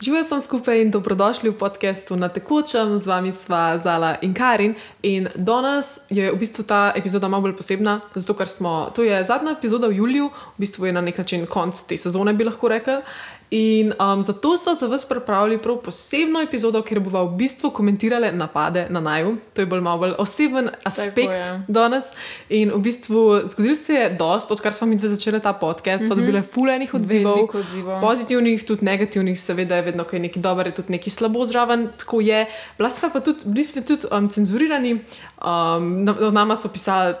Živijo sem skupaj in dobrodošli v podkastu na tekočem, z vami sva Zala in Karin. In danes je v bistvu ta epizoda malo bolj posebna, zato ker smo, to je zadnja epizoda v juliju, v bistvu je na nek način konc te sezone, bi lahko rekli. In um, zato smo za vas pripravili prav posebno epizodo, kjer bomo v bistvu komentirali napade na naju. To je bolj malo bolj oseben aspekt danes. In v bistvu zgodil se je dost, odkar smo mi dve začeli ta podcast, so mm -hmm. dobile fulejnih odzivov, odzivov, pozitivnih, tudi negativnih, seveda je vedno, ko je nekaj dobro, tudi nekaj slabo zraven. Tako je. Bili smo pa tudi, bili smo tudi um, cenzurirani. Um, na, nama so pisali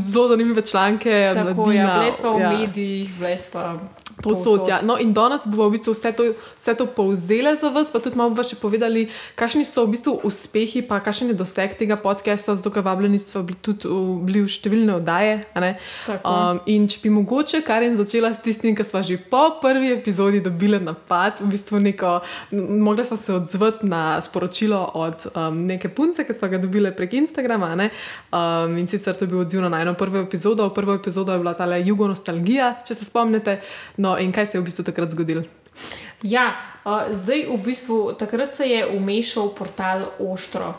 zelo zanimive članke, tako je. Bili smo v ja. medijih, smo. Posod, ja. No, in danes bomo v bistvu vse to, vse to povzeli za vas, pa tudi malo bomo še povedali, kakšni so v bistvu uspehi, pa kakšen je doseg tega podcasta, zato ker vabljeni smo bili tudi v, bili v številne oddaje. Um, in če bi mogoče Karin začela s tistim, kar smo že po prvi epizodi dobili napad, v bistvu neko, mogli smo se odzvati na sporočilo od um, neke punce, ki smo ga dobili prek Instagrama. Um, in sicer to je bil odziv na eno prvo epizodo. Prvo epizodo je bila ta jugo nostalgija, če se spomnite. No, No, in kaj se je v bistvu takrat zgodilo? Ja, uh, zdaj v bistvu takrat se je umešal portal Oštro.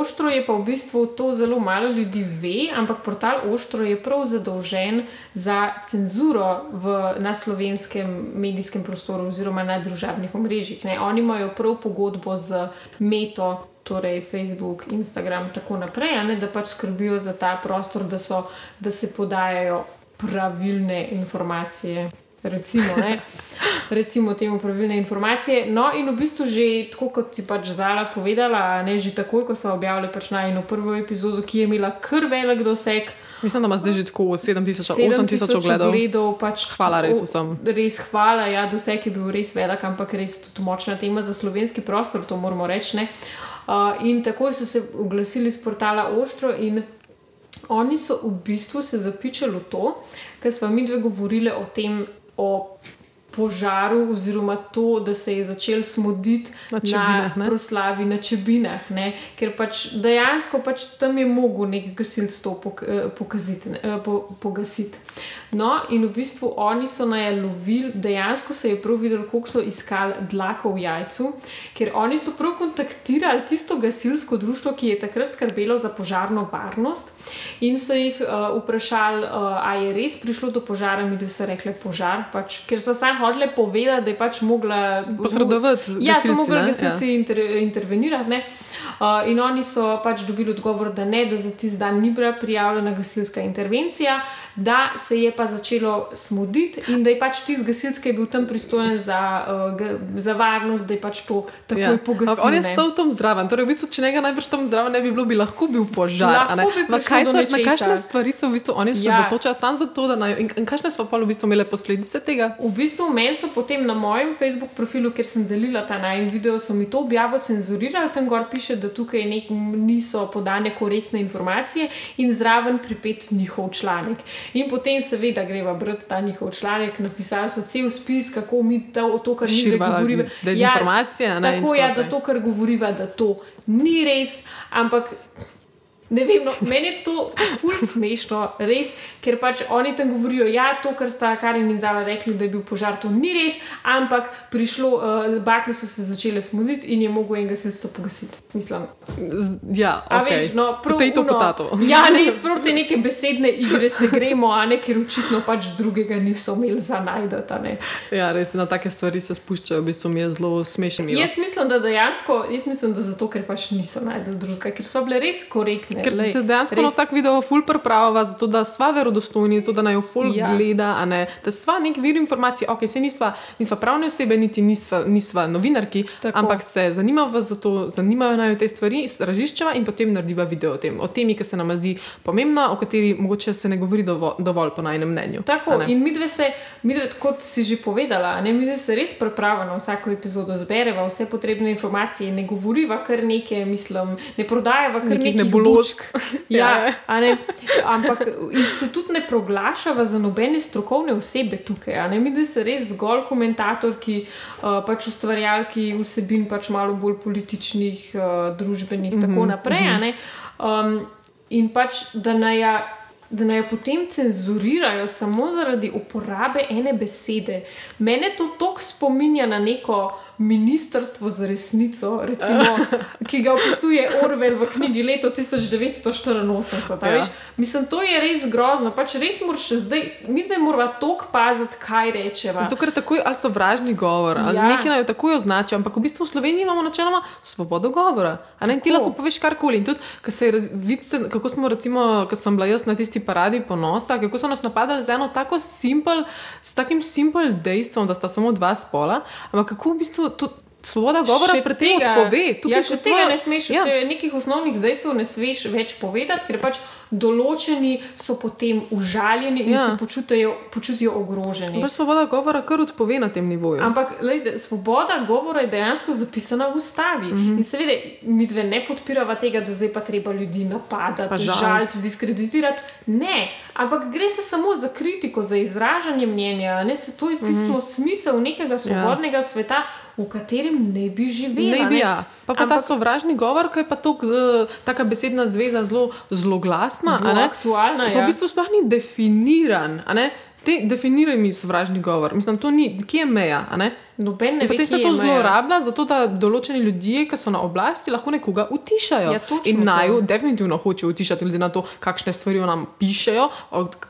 Oštro je pa v bistvu to zelo malo ljudi ve, ampak portal Oštro je prav zadolžen za cenzuro v, na slovenskem medijskem prostoru oziroma na družabnih omrežjih. Ne? Oni imajo prav pogodbo z Meto. Torej, Facebook, Instagram, in tako naprej, ne, da pač skrbijo za ta prostor, da, so, da se podajajo pravilne informacije recimo, recimo temu pravilne informacije. No, in v bistvu že tako, kot ti pač Zala povedala, ne že takoj, ko smo objavili pač na eno prvo epizodo, ki je imela kar velik doseg. Mislim, da ima zdaj že tako 7000 ogledov. Pač, hvala, res vsem. Res hvala, ja, doseg je bil res velik, ampak res tudi močna tema za slovenski prostor, to moramo reči. Uh, in takoj so se oglasili z portala Oštro in oni so v bistvu se zapičali v to, ker smo mi dve govorili o tem, o požaru, oziroma to, da se je začel smoditi na, čebinah, na proslavi na čebinah, ne? ker pač dejansko pač tam je mogel nekaj gasilcev to eh, pokaziti, eh, po, pogasiti. No, in v bistvu oni so najlovili, dejansko se je prav videl, koliko so iskali dlaka v jajcu, ker oni so prav kontaktirali tisto gasilsko društvo, ki je takrat skrbelo za požarno varnost. In so jih uh, vprašali, uh, ali je res prišlo do požara, mi da so rekli požar, pač, ker so samo hodili povedati, da je pač mogla posredovati. Ja, so mogli gasilci ja. inter, intervenirati. Ne? Uh, in oni so pač dobili odgovor, da ne, da za tisti dan ni bila prijavljena gasilska intervencija, da se je pa začelo smuditi in da je pač tisti gasilc, ki je bil tam pristojen za, uh, za varnost, da je pač to tako ja. pogasil. On je stal tam zraven, torej v bistvu, če njega najbrž tam zraven ne bi bilo, bi lahko bil požar. Lahko bi kaj so, na kakšne stvari so v bistvu oni ja. točali samo zato, da naj. In, in kakšne so pa v bistvu imele posledice tega? V bistvu meni so potem na mojem Facebook profilu, ker sem delila ta naj video, so mi to objavo cenzurirali, tam gor piše, da tukaj nek, niso podane korektne informacije in zraven pripet njihov članek. In potem, seveda, greva brati ta njihov članek, napisali so cel spis, kako mi to, to kar mi govorimo. Ja, tako je, ja, da to, kar govorimo, da to ni res, ampak. Ne vem, no, meni je to ful smešno, res, ker pač oni tam govorijo, ja, to, kar sta Karin in Zala rekli, da je bil požar, to ni res, ampak prišlo, uh, bakle so se začele smuditi in je mogel en gasilstvo pogasiti. Mislim. Ja, okay. veš, no, proti to potato. Ja, res proti neke besedne igre se gremo, a ne, ker očitno pač drugega niso imeli za najdete. Ja, res na take stvari se spuščajo, v bistvu mi je zelo smešno. Jaz mislim, da dejansko, jaz mislim, da zato, ker pač niso najdete drugega, ker so bile res korektne. Ker lej, se dejansko res... vsak video ful pripravlja, zato da sva verodostojni, zato da naj jo ful ja. gleda, da sva nek vir informacij, ok, se nisva, nisva pravne osebe, niti nisva, nisva novinarki, Tako. ampak se zanimava za to, zanimajo naj te stvari, raziščeva in potem narediva video o tem, o temi, ki se nam zdi pomembna, o kateri mogoče se ne govori dovolj, dovolj po najnem mnenju. Tako, in mi dve se, mi dve, kot si že povedala, ne, mi dve se res pripravljamo na vsako epizodo, zbereva vse potrebne informacije, ne govoriva kar nekaj, mislim, ne prodajava kar nekaj nebulozk. ja, ja. Ampak se tudi ne proglašava za nobene strokovne osebe tukaj. Mi, da se res zgolj komentatorki, uh, pač ustvarjalki vsebin, pač malo bolj političnih, uh, družbenih in mm -hmm, tako naprej. Mm -hmm. um, in pač, da naj. Da naj potem cenzurirajo samo zaradi uporabe ene besede. Mene to tako spominja na neko ministrstvo za resnico, recimo, ki ga opisuje Orwell v knjigi Leto 1984. Ja. Mislim, to je res grozno. Pač res moraš zdaj, mi dve moramo tok paziti, kaj rečeva. Zato, ker je takoj ali sovražni govor, ali Ja. nekaj naj jo takoj označi, ampak v bistvu v Sloveniji imamo načeloma svobodo govora. A ne, ti Tako. lahko poveš karkoli. In tudi, je raz- vidi se, kako smo, recimo, ko sem bila jaz na tisti paradi ponosa, kako so nas napadali z eno tako simpel, s takim simpel dejstvom, da sta samo dva spola, ampak kako v bistvu to. Svoboda govora pred tem odpove. Ja, še tega ne smeš, Ja. ja. nekih osnovnih dejstev ne smeš več povedati, ker pač določeni so potem užaljeni in Ja. ja. se počutijo, počutijo ogroženi. Pač svoboda govora kar odpove na tem nivoju. Ampak lejte, svoboda govora je dejansko zapisana v ustavi. Mm. -hmm. In seveda, mi dve ne podpiramo tega, da zdaj pa treba ljudi Pa napadati, žaliti. diskreditirati. Ne, ampak gre se samo za kritiko, za izražanje mnenja. Ne, se to je v bistvu mm. -hmm. smisel nekega svobodnega ja. sveta, v katerem ne bi živeli. Ne bi, ja. Pa, pa Ampak, ta sovražni govor, ki je pa tok, taka besedna zveza zelo zloglasna. Zelo a ne, aktualna, ja. V bistvu sploh ni definiran. Te, definiraj mi sovražni govor. Mislim, to ni, kje je meja. Noben ne In ve, potem se to zlorablja, zato da določeni ljudje, ki so na oblasti, lahko nekoga utišajo. Ja, in to. naju definitivno hočejo utišati, glede na to, kakšne stvari nam pišejo,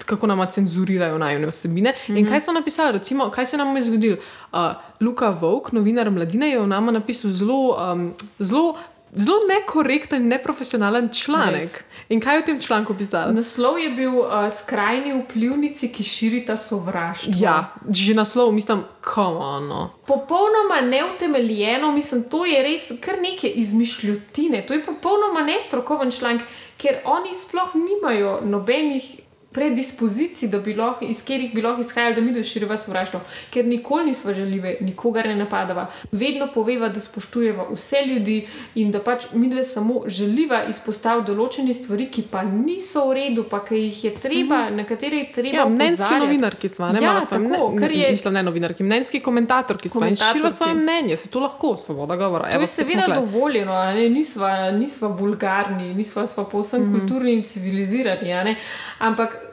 kako nam cenzurirajo najune vsebine. Mm -hmm. In kaj so napisali, recimo, kaj se nam je zgodilo? Uh, Luka Vovk, novinar mladine, je o nama napisal zelo, um, zelo, zelo nekorekten, neprofesionalen članek. Res. In kaj je v tem članku pisal? Naslov je bil uh, Skrajni vplivnici, ki širita sovraštvo. Ja, že naslov, mislim, komono. Popolnoma neutemeljeno, mislim, to je res kar neke izmišljotine. To je popolnoma nestrokoven članek, ker oni sploh nimajo nobenih predispozicij, lahko, iz katerih bi lahko izhajali, da mi doširiva sovraštvo. Ker nikoli nismo želive, nikogar ne napadava, vedno poveva, da spoštujeva vse ljudi in da pač mi dve samo želiva izpostaviti določene stvari, ki pa niso v redu, pa ki jih je treba, mm -hmm. na katere je treba. Ja, mnenjski novinarki smo, ne Ja, tako, ne, ker je- mislim, ne novinarki, mnenjski komentatorki smo in Komentatorki. svoje mnenje, se to lahko, svoboda govora. To Evo, je seveda dovoljeno, ne? nisva, nisva vulgarni, nisva sva povsem mm. -hmm. kulturni in civilizirani. Ampak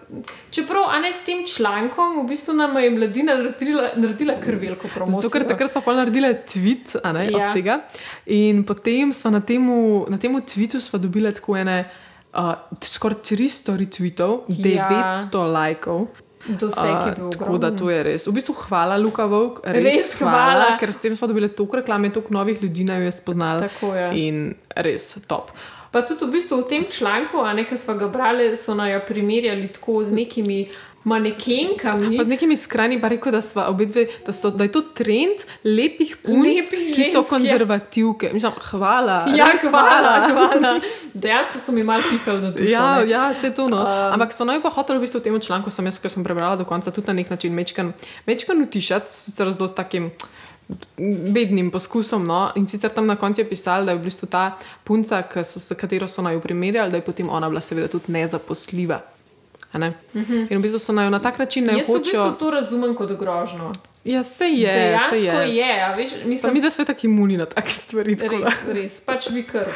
čeprav a ne s tem člankom, v bistvu nam je mladina naredila, naredila kar veliko promocijo. Zato, ker takrat smo pa naredili tweet ne, ja. Od tega. In potem smo na temu, na temu tweetu dobili tako ene. Uh, skoraj 300 retweetov, Ja. 900 lajkov. Doseg je bil Uh, tako da to je res. V bistvu hvala, Luka Vovk, res, Res hvala. ker s tem smo dobili toliko reklame, toliko novih ljudi naj jo je spoznali. Tako je. In res top. Pa tudi v, bistvu v tem članku, a ne, ki smo ga brali, so naj jo primerjali tako z nekimi manekenkami. Pa z nekimi skrajni pa rekel, da, sva obedve, da, so, da je to trend lepih punc, Lepih ki so ja. konzervativke. Mislim, hvala. Ja, res hvala, hvala. Dejansko so mi malo pihali na dušo. Ja, ne. ja, vse to. No. Um, Ampak so naj pa hoteli v bistvu v tem članku, sem jaz, ki sem prebrala do konca, tudi na nek način mečkan, mečkan utišati, sicer zelo s takim bednim poskusom. No? In sicer tam na koncu je pisalo, da je v bistvu ta punca, s katero so naj jo primerjali, da je potem ona bila seveda tudi nezaposljiva. -huh. In v bistvu so naj na tak način ne Mhm. Jaz v hočejo. bistvu to razumem kot grožno. Ja, se je. Dejansko se je, je. a veš, Pa mislim, mi, da smo tako imuni na take stvari. tako. Res, res, pač vi kar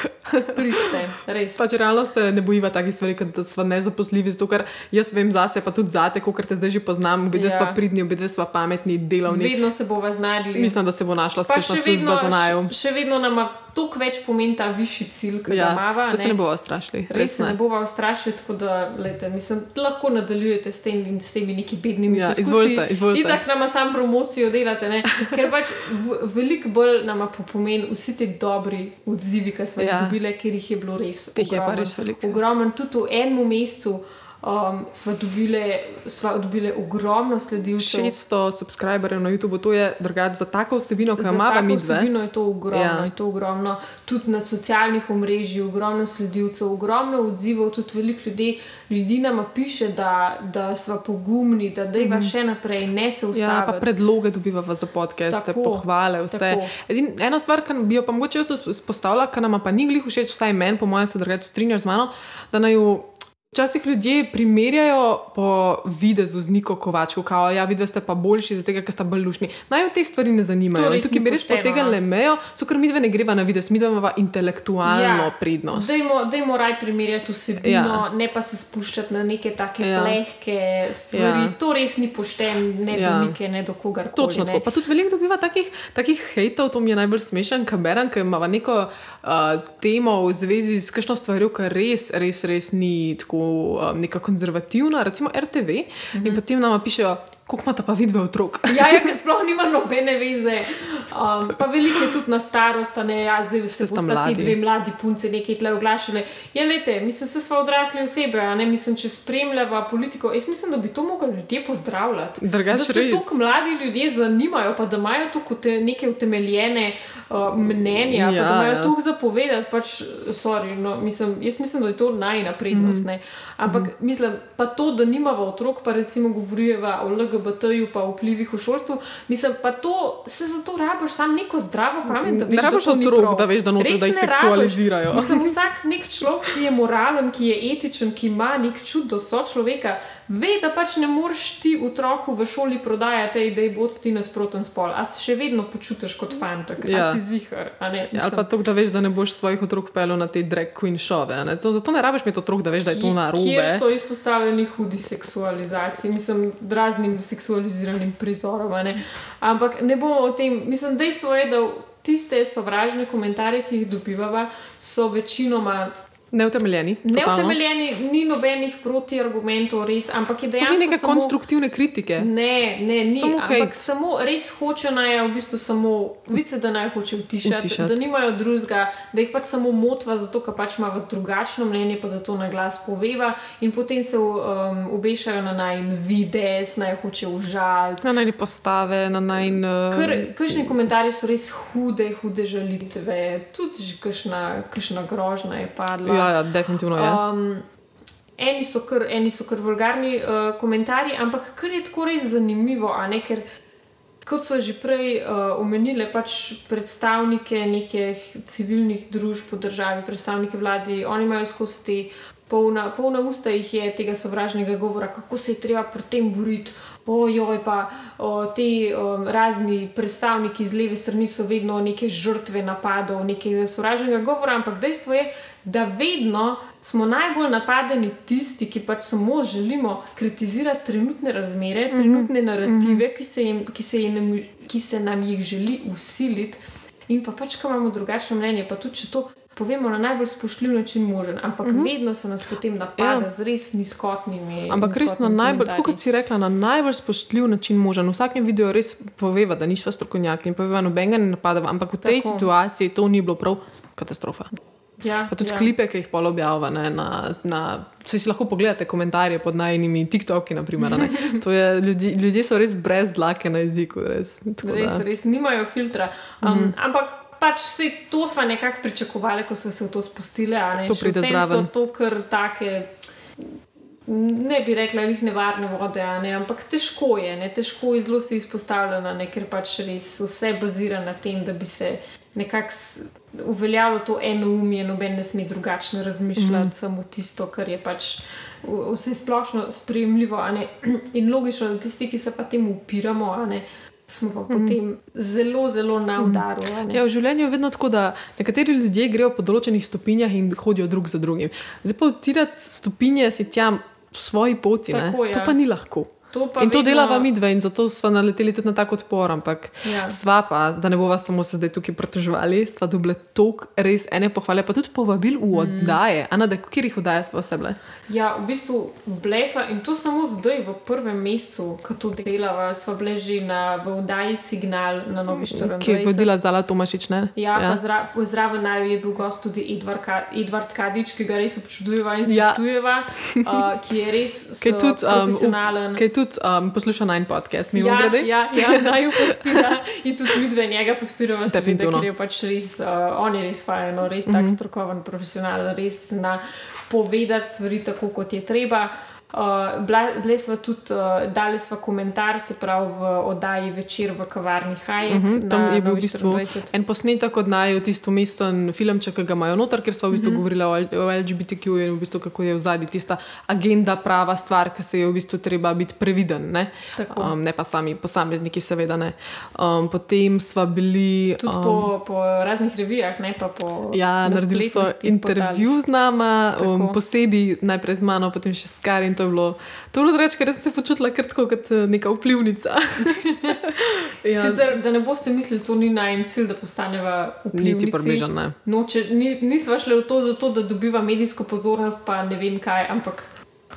pridete, res. Pač realno se ne bojiva takih stvari, kot da smo nezaposljivi, zato ker jaz vem zase, pa tudi zate, kot te zdaj že poznam, obedve Ja. ja. smo pridni, obedve smo pametni, delovni. Vedno se bova znali. Mislim, da se bo našla pa splošna še služba vedno, za najo. še, še vedno nam toliko več pomeni ta višji cilj, ki ga Ja, imava. da se ne bomo strašili. Res se ne bova ustrašili, tako da lejte, mislim, lahko nadaljujete s, tem, in s temi neki bednimi Ja, poskusi. izvolite, izvolite. Itak nama sam promocijo delate, ne? ker pač veliko bolj nama pomeni vsi ti dobri odzivi, ki smo jih Ja. dobili, ker jih je bilo res. Teh je pa res veliko. Ogromen, tudi v enem mesecu. Um, sva, dobile, sva dobile ogromno sledilcev. 600 subscriberjev na YouTubu, to je drugače za tako vsebino, ki jo Za imamo mi dve. vsebino je to ogromno, Ja. je to ogromno. Tudi na socialnih omrežjih, ogromno sledilcev, ogromno odzivov, tudi veliko ljudi, ljudi nam piše, da, da smo pogumni, da dajva mm -hmm. še naprej, ne se Ja, ustaviti. pa predloge dobivamo za podcaste, Tako, pohvale, vse. Edin, ena stvar, ki bi jo pa mogoče jaz izpostavila, ki nam pa ni glih všeč, vsaj meni, po mojem, se drugače strinjaš z mano, da naj jo Včasih ljudje primerjajo po videzu z Niko Kovačko, kao, ja, vidve ste pa boljši, zato ker ste bolj lušni. Naj te stvari ne zanimajo. res In Tukaj ni bi res pošteno, potegnili no. mejo, so ker mi dve ne greva na videz, mi imamo intelektualno ja. prednost. Dajmo, dajmo raj primerjati vsebino, Ja. ne pa se spuščati na neke take Ja. plehke stvari. Ja. To res ni pošteno, ne Ja. do nike, ne do kogar. Točno tako. Pa tudi veliko dobiva takih, takih hejtov, to mi je najbolj smešen, kaj berem, ker ima neko uh, temo v zvezi s kakšno stvarjo, ki res, res, res ni tako um, neka konzervativna, recimo RTV, mm -hmm. in potem nam pišejo, koliko imata pa vidve otrok. Ja, ja, sploh nima nobene veze. Um, pa veliko je tudi na starost, a ne ja, zdaj se Ste sta bosta ti dve mladi punci nekaj tle oglašali. Ja, lete, mislim, se smo odrasli osebe, a ne mislim, če spremljava politiko. Jaz mislim, da bi to mogli ljudje pozdravljati. Drugače da se tako mladi ljudje zanimajo, pa da imajo tukaj te neke utemeljene uh, mnenja, ja, pa da imajo ja. tukaj zapovedati. Pač, sorry, no, mislim, jaz mislim, da je to najna prednost. Mm. Ampak mm. mislim, pa to, da nimava otrok, pa recimo govorimo o LGBT-ju, pa vplivih v šolstvu, mislim, pa to se zato rabiš sam neko zdravo pamet, da veš, Ne rabiš otrok, da veš, da nočeš, da jih ne rabiš. seksualizirajo. Mislim, vsak nek človek, ki je moralen, ki je etičen, ki ima nek čut do sočloveka, ve, da pač ne moreš ti otroku v šoli prodajati, da je bod ti nasproten spol. A se še vedno počutiš kot fantek, ja. A si zihar. a ne? Ja, Ali pa to, da veš, da ne boš svojih otrok pelil na te drag queen šove. To, zato ne rabiš imeti otrok, da veš, da je to narobe. Kjer so izpostavljeni hudi seksualizaciji, mislim, raznim seksualiziranim prizorom. Ne? Ampak ne bomo o tem. Mislim, dejstvo je, da tiste sovražne komentarje, ki jih dobivava, so večinoma Neutemeljeni. totalno. neutemeljeni, ni nobenih protiargumentov, res, ampak je So ni dejansko. neke samo- konstruktivne kritike. Ne, ne, ni. Samo ampak samo res hoče naj v bistvu samo, vice, da naj hoče utišati, Utišati. da nimajo drugega, da jih pač samo motva, zato ker pač ima drugačno mnenje, pa da to na glas poveva in potem se um, obešajo na naj vides, naj hoče užaliti. Na najni postave, na najn. Uh, Kršni komentarji so res hude, hude žalitve, tudi kakšna grožnja je padla. Ja, ja, definitivno je. Um, eni, so kar, eni so kar vulgarni uh, komentarji, ampak kar je tako res zanimivo, ne ker. Kot so že prej uh, omenili, pač predstavnike nekih civilnih družb po državi, predstavnike vladi, oni imajo skozi te polna, polna usta jih je tega sovražnega govora, kako se je treba pri tem boriti. Ojoj, pa o, ti um, razni predstavniki z leve strani so vedno neke žrtve napadov, nekega sovražnega govora, ampak dejstvo je, da vedno smo najbolj napadeni tisti, ki pač samo želimo kritizirati trenutne razmere, trenutne narative, ki se, jim, ki, se jim, ki se nam jih želi usiliti, in pa pač, ko imamo drugačno mnenje, pa tudi če to povemo na najbolj spoštljiv način možen, ampak mm -hmm. vedno se nas potem napada ja. z res nizkotnimi. Ampak res na najbolj, tako kot si rekla, na najbolj spoštljiv način možen. V vsakem videu res poveva, da nišva strokovnjaki in poveva, nobenega ne napadava, ampak v tej Tako. situaciji to ni bilo prav katastrofa. Ja, Pa tudi ja. klipe, ki jih pol objavlja na, na. Če si lahko pogledate komentarje pod najnimi TikToki, naprimer, ne. To je, ljudi, ljudje so res brez dlake na jeziku. Res, Tako Res, da- res nimajo filtra. Um, mm. Ampak pač se to smo nekako pričakovali, ko smo se v to spustili. ne. To pride zraven. To kar take. Ne bi rekla, da jih nevarne vode, ne, ampak težko je, ne, težko je zelo si izpostavljena, ne, ker pač res vse bazira na tem, da bi se nekako uveljavilo to eno umje, noben ne sme drugačno razmišljati, mm. samo tisto, kar je pač vse splošno sprejemljivo. In logično, da tisti, ki se pa temu upiramo, ne, smo pa potem zelo, zelo na udaru. a ne. Ja, v življenju je vedno tako, da nekateri ljudje grejo po določenih stopinjah in hodijo drug za drugim. Zdaj pa utirati stopinje si tja po svoji poti, ne? Tako, ja. to pa ni lahko. To In to vedno- delava mi dve, in zato smo naleteli tudi na tak odpor. Ampak Ja. sva pa, da ne bova samo se zdaj tukaj pritoževali, sva dobile toliko res ene pohvale, pa tudi povabil v oddaje. Mm. Ana, da katerih oddaj smo vse bile? Ja, v bistvu blesva in to samo zdaj, v prvem mesecu, ko to delava, smo bili že na, v oddaji Signal na Novi 24. Ki je vodila Zala Tomašič, ne? Ja, ja. zra, zraven naju je bil gost tudi Edvard, Ka, Edvard Kadič, ki ga res občudujeva in Ja. spoštujeva, uh, ki je res Ki je tudi, um, profesionalen. Ki je tudi um, poslušal najn podcast, mimo Ja, grede. ja, ja, naj jo podpira in tudi mi dve njega podpiramo, seveda, Definitivno. ker je pač res, uh, on je res fajn, no, res mm -hmm. tak strokoven, profesionalen, res zna povedati stvari tako, kot je treba. Uh, Bili smo tudi, uh, dali smo komentar, se pravi, v oddaji večer v kavarni Hajek. Uh -huh, tam je bil v bistvu en posnetek od naj, tisto mesto, filmček, ki ga imajo noter, ker smo v bistvu uh mhm. -huh. govorili o LGBTQ in v bistvu kako je v zadnji tista agenda, prava stvar, ki se je v bistvu treba biti previden. Ne, um, ne pa sami posamezniki, seveda ne. Um, potem smo bili. Tudi um, po, po raznih revijah, ne pa po. Ja, naredili so intervju z nama, um, posebej najprej z mano, potem še s Karin je bilo, to je bilo reči, ker sem se počutila tako kot eh, neka vplivnica. ja. Sicer, da ne boste mislili, to ni naj en cilj, da postaneva vplivnica. Niti približno ne. No, ni, nismo šli v to zato, da dobiva medijsko pozornost, pa ne vem kaj, ampak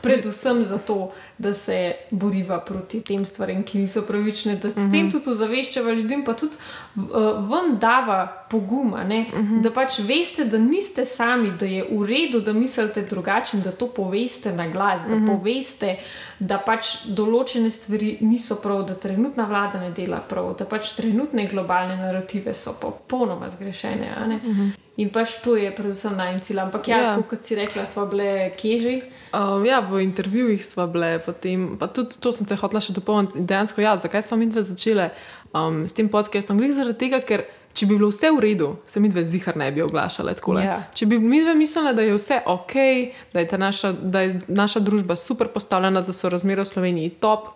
predvsem zato, da se boriva proti tem stvarem, ki niso pravične, da s uh -huh. tem mhm. tudi ozaveščava ljudem, pa tudi uh, vam dava poguma, uh mhm. -huh. da pač veste, da niste sami, da je v redu, da mislite drugače, da to poveste na glas, da uh mhm. -huh. poveste, da pač določene stvari niso prav, da trenutna vlada ne dela prav, da pač trenutne globalne narative so popolnoma zgrešene. Uh -huh. In pač to je predvsem najcilj. Ampak ja, ja. kot si rekla, smo bile kježi. Um, ja, v intervjujih smo bile, potem, pa tudi to sem te hotela še dopolniti. Dejansko, ja, zakaj smo mi dve začele um, s tem podcastom? Gre zaradi tega, ker če bi bilo vse v redu, se mi dve zihar ne bi oglašale tako. Ja. Če bi mi dve mislili, da je vse ok, da je, naša, da je naša družba super postavljena, da so razmere v Sloveniji top.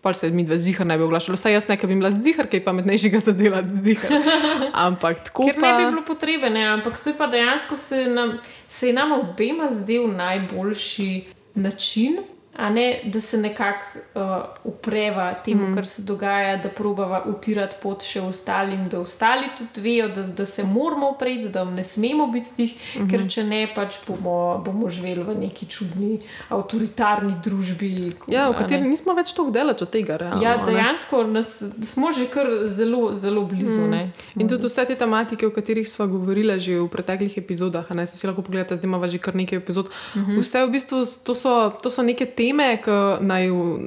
Pa se mi dve zihar ne bi oglašali, vsaj jaz nekaj bi bila zihar, kaj pametnejšega za delati zihar. Ampak tako. Ker pa... ne bi bilo potrebe, ne? ampak to je pa dejansko se nam, se je nam obema zdel najboljši način, ne, da se nekako uh, upreva temu, mm. kar se dogaja, da probava utirati pot še ostalim, da ostali tudi vejo, da, da se moramo upreti, da ne smemo biti tih, mm -hmm. ker če ne, pač bomo, bomo živeli v neki čudni, avtoritarni družbi. Ja, v kateri nismo več tako delati od tega. Realno, ja, dejansko nas, smo že kar zelo, zelo blizu. Mm. In tudi vse te tematike, o katerih smo govorili že v preteklih epizodah, ne si lahko pogledate, zdaj imamo že kar nekaj epizod. Mm -hmm. Vse v bistvu to so, to so neke teme teme, ki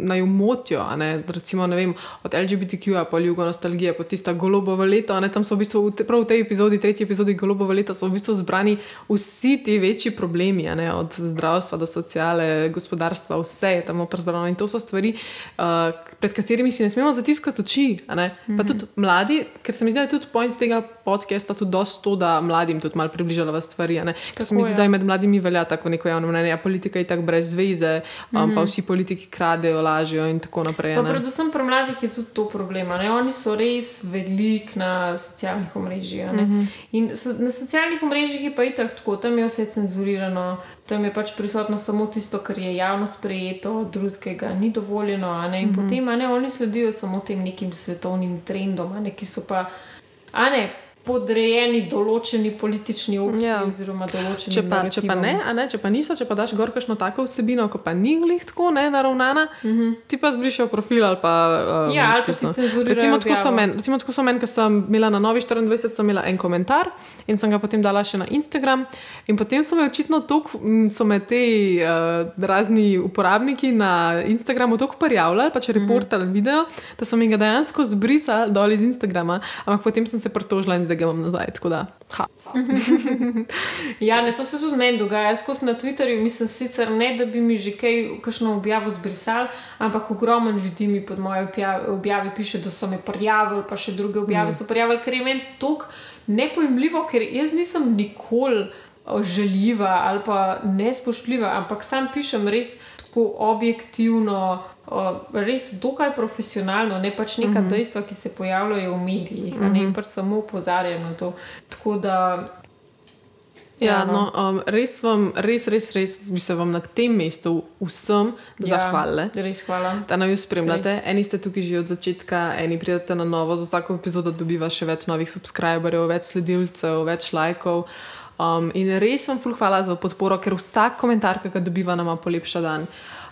naj umotijo, recimo vem, od LGBTQ-ja pa ljubo nostalgije, pa tista golobova leta. Ne, tam so v bistvu prav v tej epizodi, tretji epizodi golobova leta, so v bistvu zbrani vsi ti večji problemi, ne, od zdravstva do sociale, gospodarstva, vse je tam zbrano. In to so stvari, uh, pred katerimi si ne smemo zatiskati oči. Mm -hmm. Pa mhm. tudi mladi, ker se mi zdi, da je tudi point tega podcasta tudi to, da mladim tudi malo približala stvari. Ker se mi zdi, da je med mladimi velja tako neko javno mnenje, politika je tako brez zveze. Um, mm -hmm. Pa vsi politiki kradejo, lažijo in tako naprej. Predvsem pri mladih je tudi to problem. Ne? Oni so res veliki na socialnih omrežjih. Mm -hmm. so, na socialnih omrežjih je pa itak tako, tam je vse cenzurirano, tam je pač prisotno samo tisto, kar je javno sprejeto, drugega ni dovoljeno. In mm -hmm. potem ne, oni sledijo samo tem nekim svetovnim trendom, ne, ki so pa. A ne, podrejeni določeni politični opciji ja. oziroma določeni če pa, če pa ne, ne, če pa niso, če pa daš gor kakšno tako vsebino, ko pa ni glih tako ne naravnana, mm -hmm. ti pa zbrišel profil ali pa. Um, ja, ali pa si cenzuriral. Recimo, tako so meni, recimo, tako so meni, ker sem imela na Novi 24, sem imela en komentar in sem ga potem dala še na Instagram. In potem so me očitno tako, so me te uh, razni uporabniki na Instagramu tako prijavljali, pa če mhm. reportali mm -hmm. video, da so mi ga dejansko zbrisali dol iz Instagrama, ampak potem sem se pritožila in zdaj ga imam nazaj. ja, ne, to se tudi meni dogaja. Jaz skozi na Twitterju mislim sicer ne, da bi mi že kaj, kakšno objavo zbrisali, ampak ogromno ljudi mi pod mojo objavi piše, da so me prijavili, pa še druge objave mm. so prijavili, ker je meni tako nepojmljivo, ker jaz nisem nikoli željiva ali pa nespoštljiva, ampak sam pišem res tako objektivno res dokaj profesionalno, ne pač neka mm -hmm. dejstva, ki se pojavljajo v medijih, mm -hmm. ne mhm. pač samo upozarjam na to. Tako da. Ja, ja, no, um, res, vam, res, res, res bi se vam na tem mestu vsem ja, zahvalila. Res hvala. Da nam jo spremljate. Res. Eni ste tukaj že od začetka, eni pridete na novo, za vsako epizodo dobiva še več novih subscriberjev, več sledilcev, več lajkov. Um, in res vam hvala za podporo, ker vsak komentar, ki ga dobiva, nam polepša dan.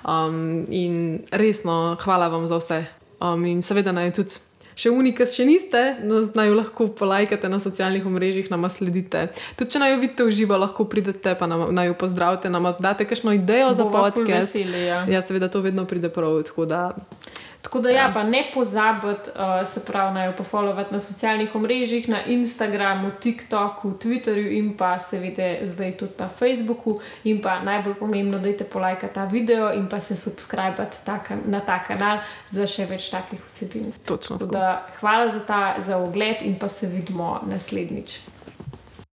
Um, in resno, hvala vam za vse. Um, in seveda naj tudi še unika, še niste, naj jo lahko polajkate na socialnih omrežjih, nam sledite. Tudi če naj jo vidite v živo, lahko pridete, pa nam, naj jo pozdravite, nam date kakšno idejo Bova za podcast. Veseli, ja. ja, seveda to vedno pride prav. Tako da, ja, pa ne pozabiti, uh, se pravi, naj jo pofollowati na socialnih omrežjih, na Instagramu, TikToku, Twitterju in pa seveda zdaj tudi na Facebooku. In pa najbolj pomembno, da dajte polajkati ta video in pa se subskrbite na ta kanal za še več takih vsebin. Točno. Tako da, hvala za ta za ogled in pa se vidimo naslednjič.